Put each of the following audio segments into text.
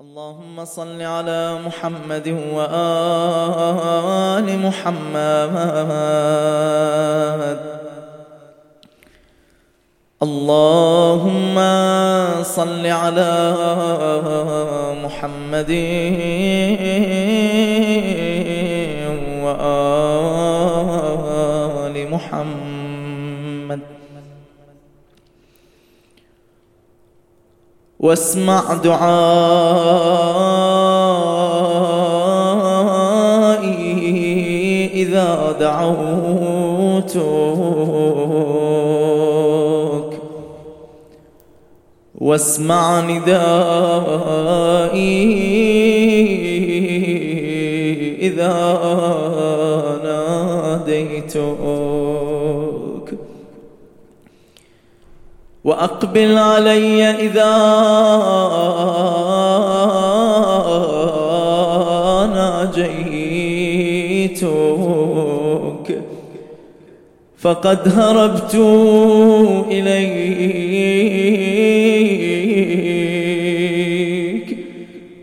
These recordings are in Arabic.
اللهم صل على محمد وآل محمد. اللهم صل على محمد وآل محمد. واسمع دعائي إذا دعوتك. واسمع ندائي إذا ناديتك. وأقبل علي إذا ناجيتك. فقد هربت إليك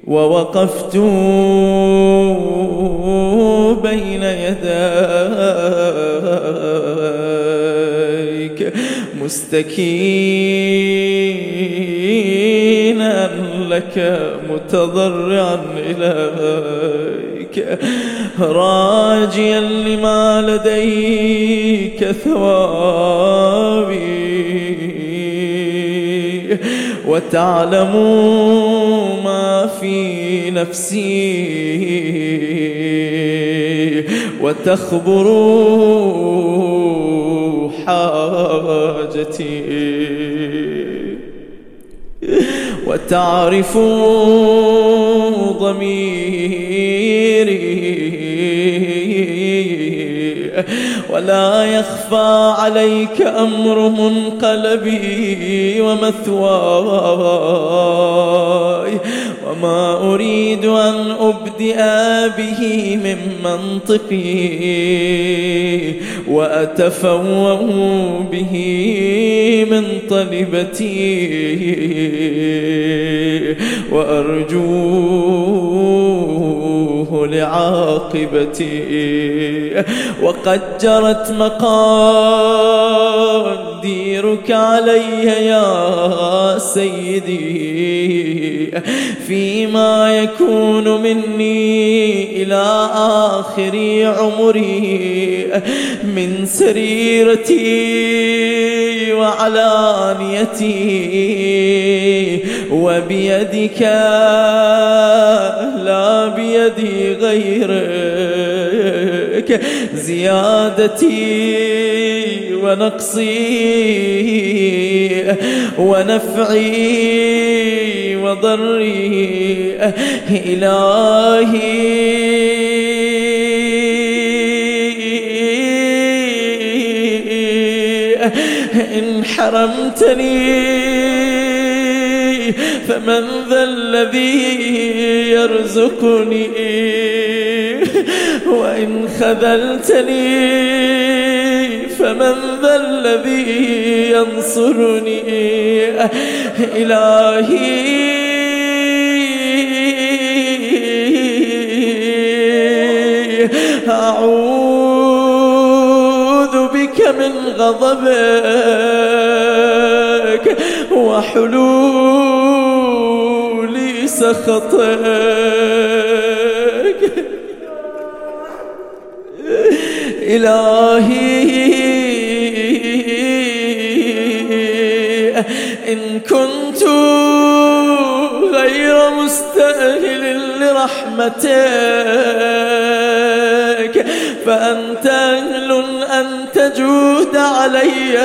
ووقفت بين يديك. مستكينا لك متضرعا إليك راجيا لما لديك ثوابي. وتعلم ما في نفسي. وتخبر حاجتي. وتعرف ضميري ولا يخفى عليك أمر منقلبي ومثواي وما أريد أن أبدئ به من منطقي وأتفوه به من طلبتي وأرجوه لعاقبتي. وقد جرت مقاديرك علي يا سيدي. فيما يكون مني إلى آخر عمري من سريرتي وعلانيتي. وبيدك لا بيدي غيرك زيادتي ونقصي ونفعي وضري. إلهي إن حرمتني فمن ذا الذي يرزقني وإن خذلتني فمن ذا الذي ينصرني إلهي أعوذ بك من غضبك وحلول سخطك إلهي إن كنت غير مستأهل لرحمتك فأنت أهل أن تجود علي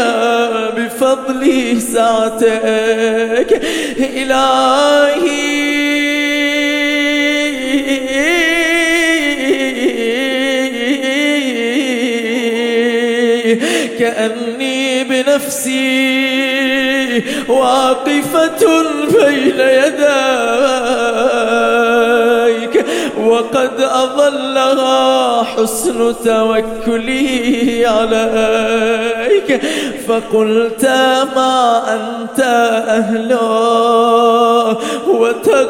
بفضل سعتك. إلهي بنفسي واقفة بين يديك وقد أضلها حسن توكلي عليك. فقلت ما أنت أهله؟ وتغمدتني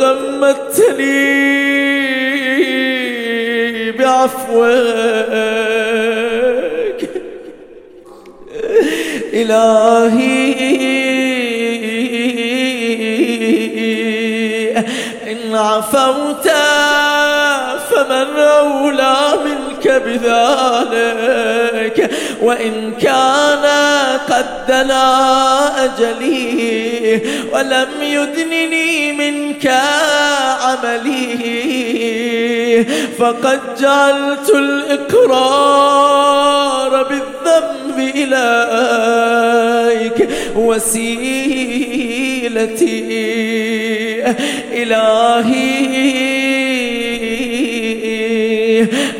بعفوك إلهي. إن عفوت فمن أولى منك بذلك وإن كان قد دنا أجلي ولم يدنني منك عملي. فقد جعلت بالذنب إليك وسيلتي. إلهي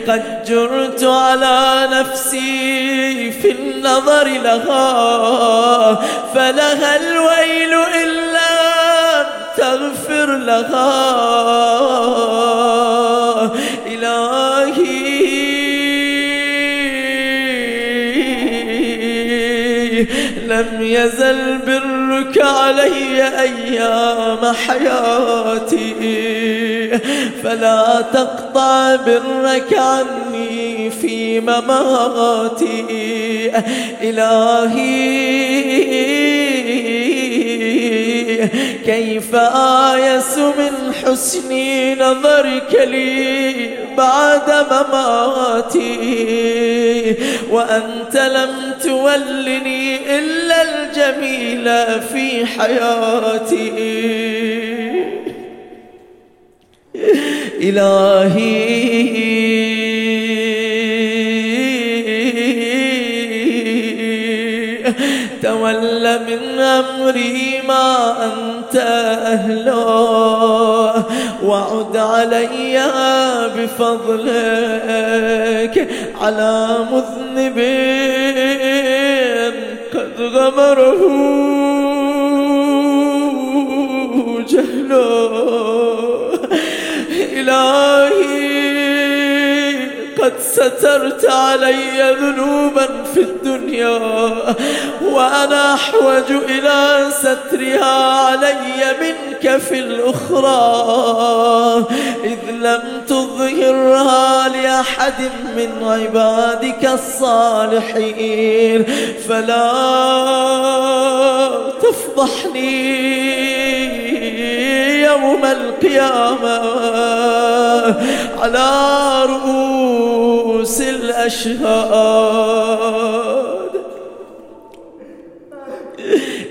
قد جرت على نفسي في النظر لها فلها الويل إن لم تغفر لها. لم يزل برك علي أيام حياتي. فلا تقطع برك عني في مماتي. إلهي كيف آيس من حسن نظرك لي بعد مماتي؟ وأنت لم تولني الجميل في حياتي. إلهي. تول من أمري ما أنت أهله وعد علي بفضلك على مذنب قد غمره جهله. إلهي قد سترت علي ذنوبا في الدنيا وأنا أحوج إلى سترها علي منك في الأخرى إذ لم تظهرها لأحد من عبادك الصالحين فلا تفضحني يوم القيامة على رؤوس الأشهاد.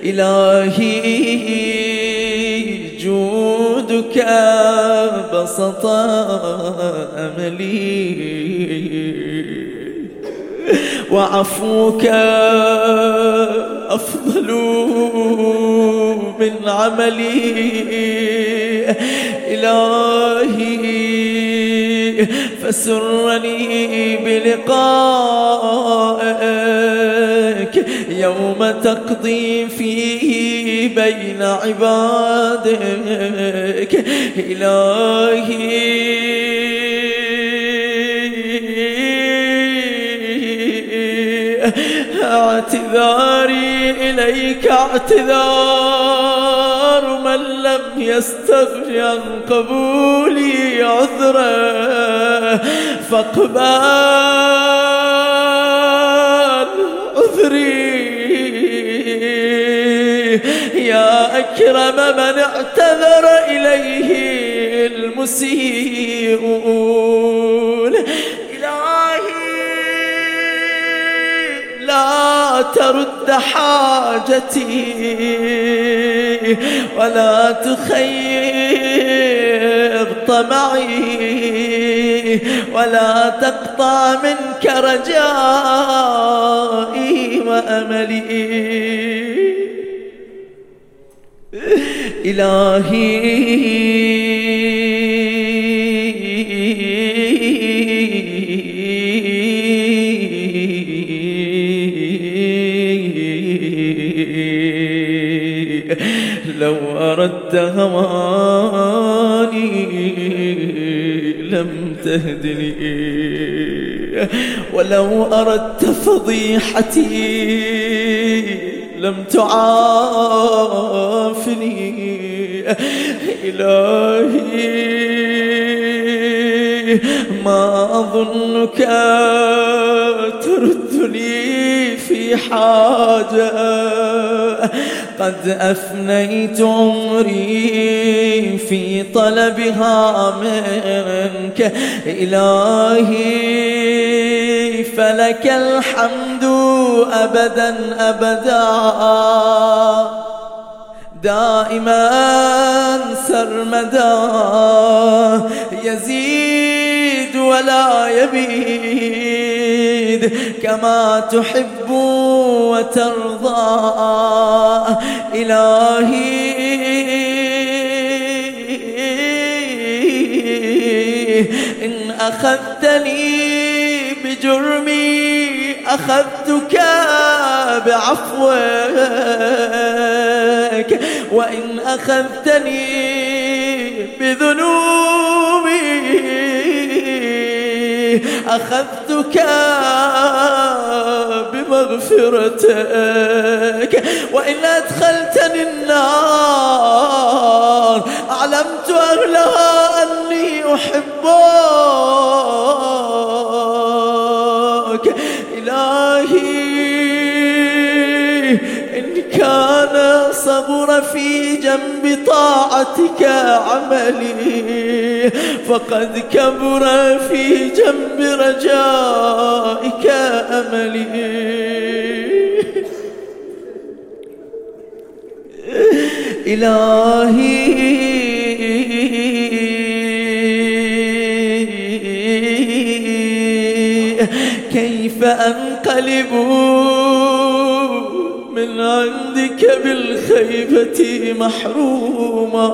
إلهي جودك بسط أملي. وعفوك أفضل من عملي. إلهي فسرني بلقائك يوم تقضي فيه. بين عبادك. إلهي. اعتذاري إليك اعتذار من لم يستغن عن قبولي عذره فاقبل عذري. يا أكرم من اعتذر إليه المسيئون. إلهي لا ترد حاجتي ولا تخيب طمعي ولا تقطع منك رجائي وأملي. إلهي. لو أردت هواني لم تهدني ولو أردت فضيحتي لم تعافني. إلهي ما أظنك تردني في حاجة. قد أفنيت عمري في طلبها منك. إلهي فلك الحمد أبدا أبدا. دائما سرمدا يزيد ولا يبيد. كما تحب وترضى إلهي. إن أخذتني بجرمي أخذتك بعفوك وإن أخذتني بذنوبي أخذتك بمغفرتك وإن أدخلتني النار أعلمت أهلها أني أحبك. في جنب طاعتك عملي. فقد كبر في جنب رجائك أملي. إلهي. كيف أنقلب؟ من عندك بالخيبة محروما.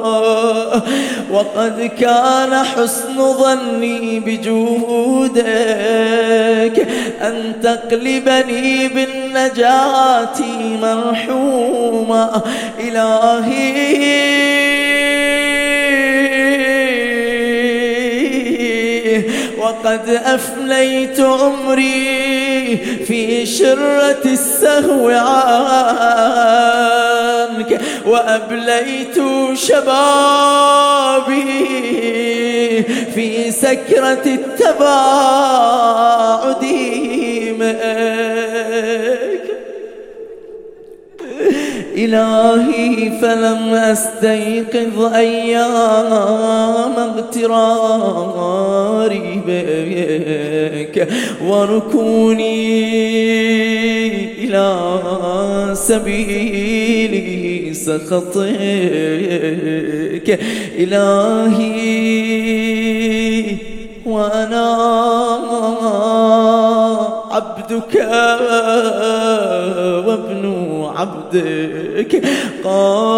وقد كان حسن ظني بجودك أن تقلبني بالنجاة مرحوما. إلهي. وقد أفنيت عمري في شرة السهو عنك وأبليت شبابي في سكرة التباعد منك إلهي فلم أستيقظ أيام اغتراري بك وركوني إلى سبيل سخطك. إلهي وأنا عبدك وابن عبدك قائم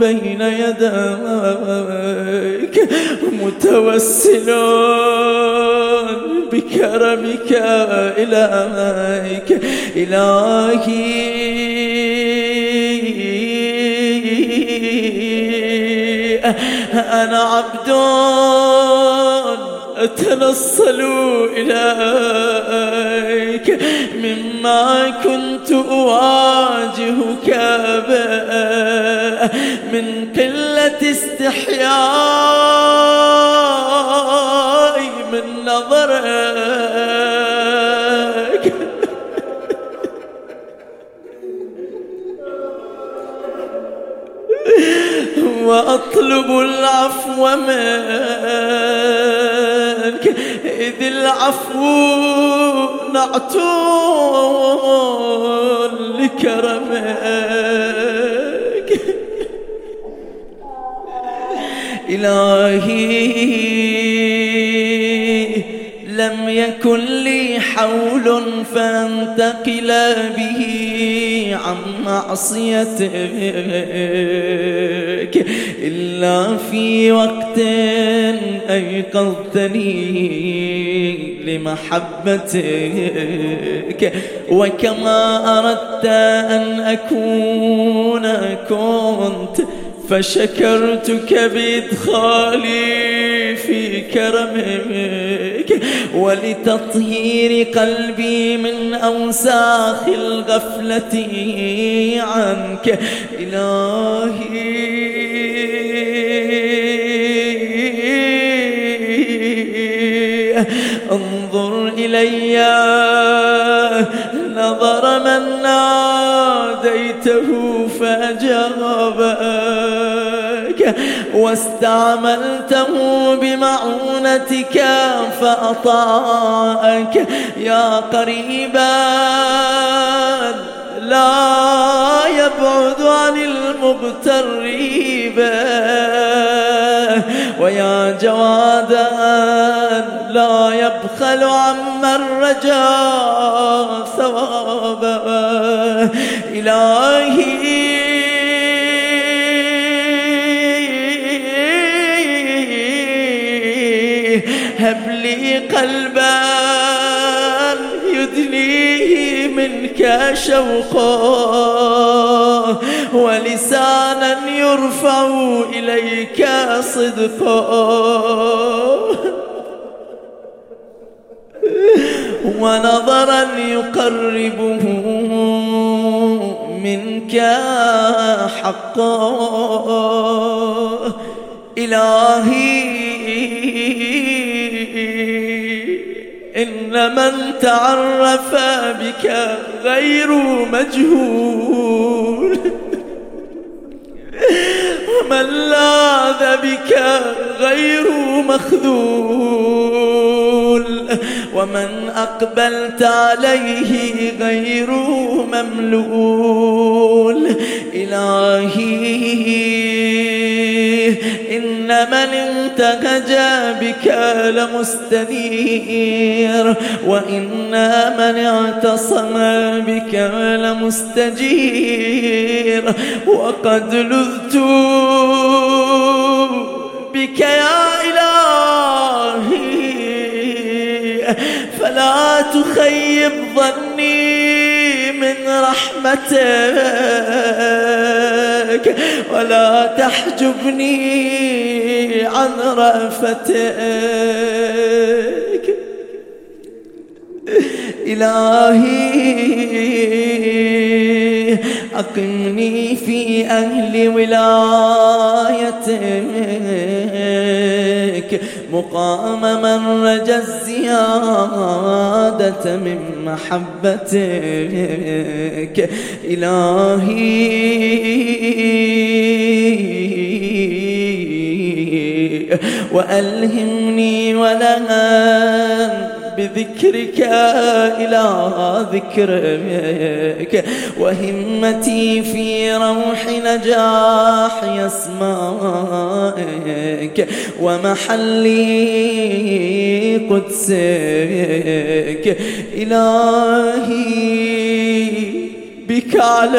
بين يديك متوسل بكرمك إليك. إلهي أنا عبد أتنصل إليك مما كنت أواجهك به من قلة استحياء من نظرك. وأطلب العفو منك. إذ العفو نعت لكرمك. إلهي لم يكن لي حول فانتقل به عن معصيتك إلا في وقت أيقظتني لمحبتك. وكما أردت أن أكون كنت فشكرتك بإدخالي في كرمك ولتطهير قلبي من أوساخ الغفلة عنك. إلهي. انظر إلي نظر من ناديته فأجابك واستعملته بمعونتك فأطاعك. يا قريبا لا يبعد عن المغترب ويا جوادا لا يبخل عمن رجا ثوابا إلهي. هب لي قلبا يدنيه منك شوقا ولسانا يرفع إليك صدقا. ونظرا يقربه منك حقا. إلهي إن من تعرف بك غير مجهول. ومن لاذ بك غير مخذول. ومن أقبلت عليه غير مملول. إلهي إن من انتهج بك لمستنير. وإن من اعتصم بك لمستجير. وقد لذت بك يا فلا تخيب ظني من رحمتك ولا تحجبني عن رأفتك. إلهي أقمني في أهل ولايتك مقام من رجى الزيادة من محبتك. إلهي وألهمني ولها بذكرك إلى ذكرك. وهمتي في روح نجاح يسمائك ومحلي قدسك. إلهي بك عليك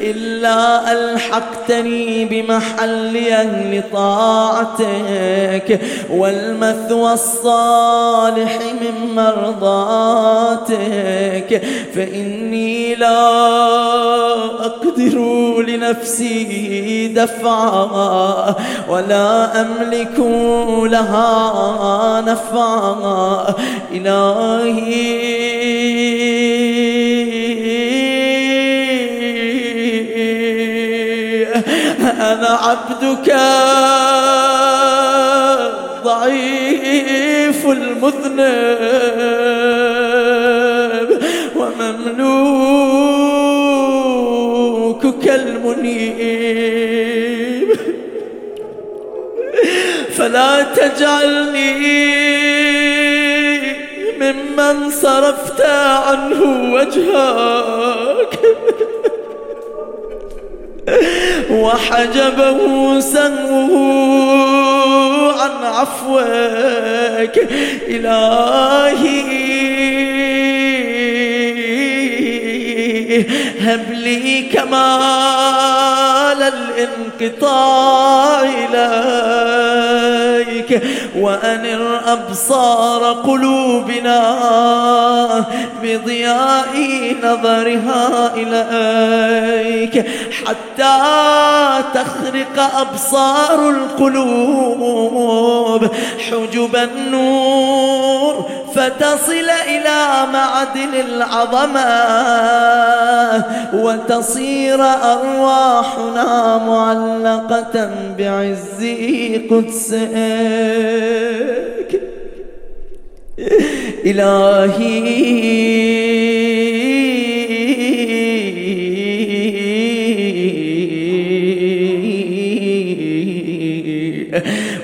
إلا ألحقتني بمحل أهل طاعتك والمثوى الصالح من مرضاتك. فإني لا أقدر لنفسي دفعا ولا أملك لها نفعا. إلهي أنا عبدك ضعيف المذنب ومملوكك المنيب. فلا تجعلني ممن صرفت عنه وجهك. وحجبه سهوه عن عفوك إلهي. هب لي كمال الانقطاع إليك وأنر أبصار قلوبنا بضياء نظرها إليك حتى تخرق أبصار القلوب حجب النور فتصل إلى معدن العظمة وتصير أرواحنا معلقة بعز قدسك. إلهي.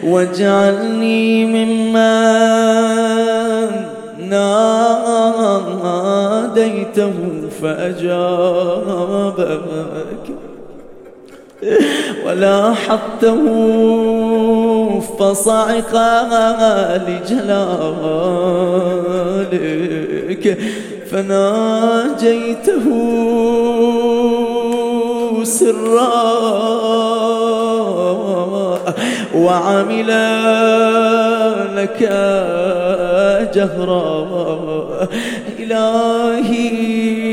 واجعلني ممن ناديته فأجابك ولا حطه فصعق لجلالك فناجيته سرا وعمل لك جهرا إلهي.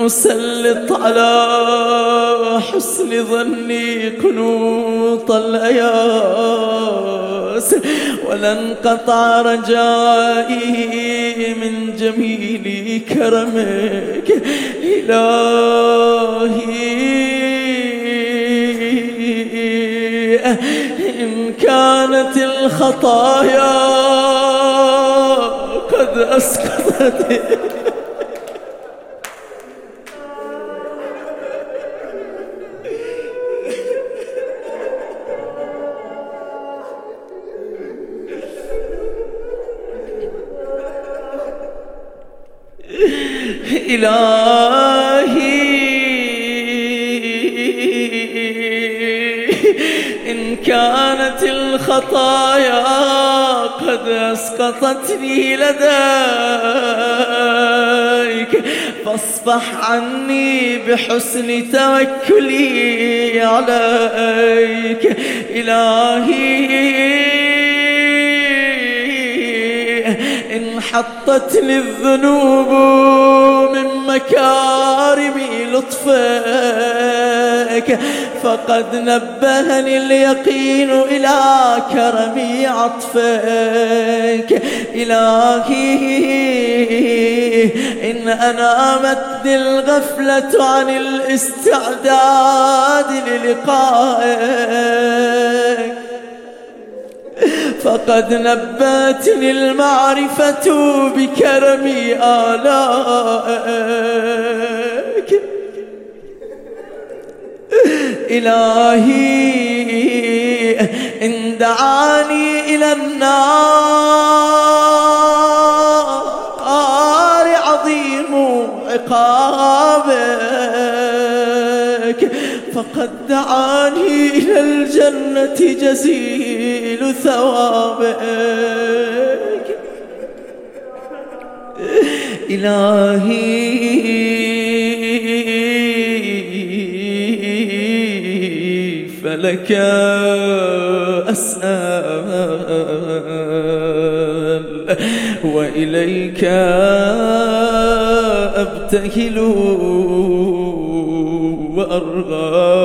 أسلط على حسن ظني قنوط الأياس ولن قطع رجائي من جميل كرمك إلهي. إن كانت الخطايا قد أسقطت. إلهي. إن كانت الخطايا قد أسقطتني لديك فاصفح عني بحسن توكلي عليك. إلهي. حطتني الذنوب من مكارم لطفك فقد نبهني اليقين إلى كرم عطفك إلهي إن أنامتني الغفلة عن الاستعداد للقائك. فقد نبتني المعرفة بكرم آلائك. إلهي إن دعاني إلى النار عظيم عقابك فقد دعاني إلى الجنة جزيل ثوابك إلهي. فلك أسأل وإليك أبتهل وأرغب.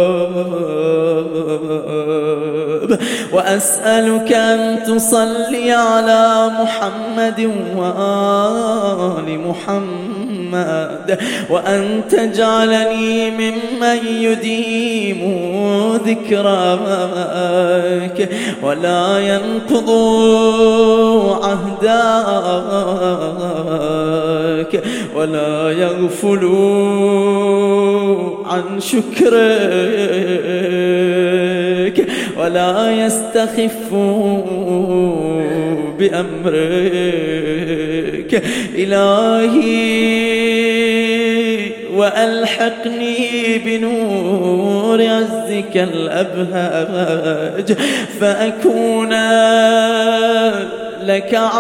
وأسألك أن تصلي على محمد وآل محمد وأن تجعلني ممن يديم ذكرك ولا ينقض عهدك ولا يغفل عن شكرك. ولا يستخف بأمرك. إلهي وألحقني بنور عزك الأبهاج. فأكون لك عارفا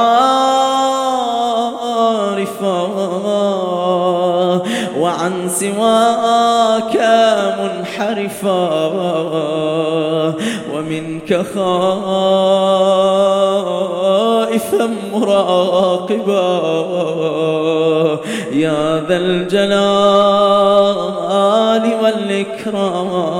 وعن سواك منحرفا. ومنك خائفا مراقبا. يا ذا الجلال والإكرام.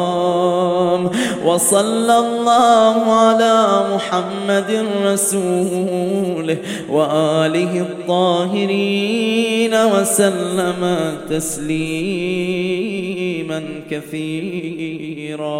وصلى الله على محمد رسوله وآله الطاهرين وسلم تسليما كثيرا.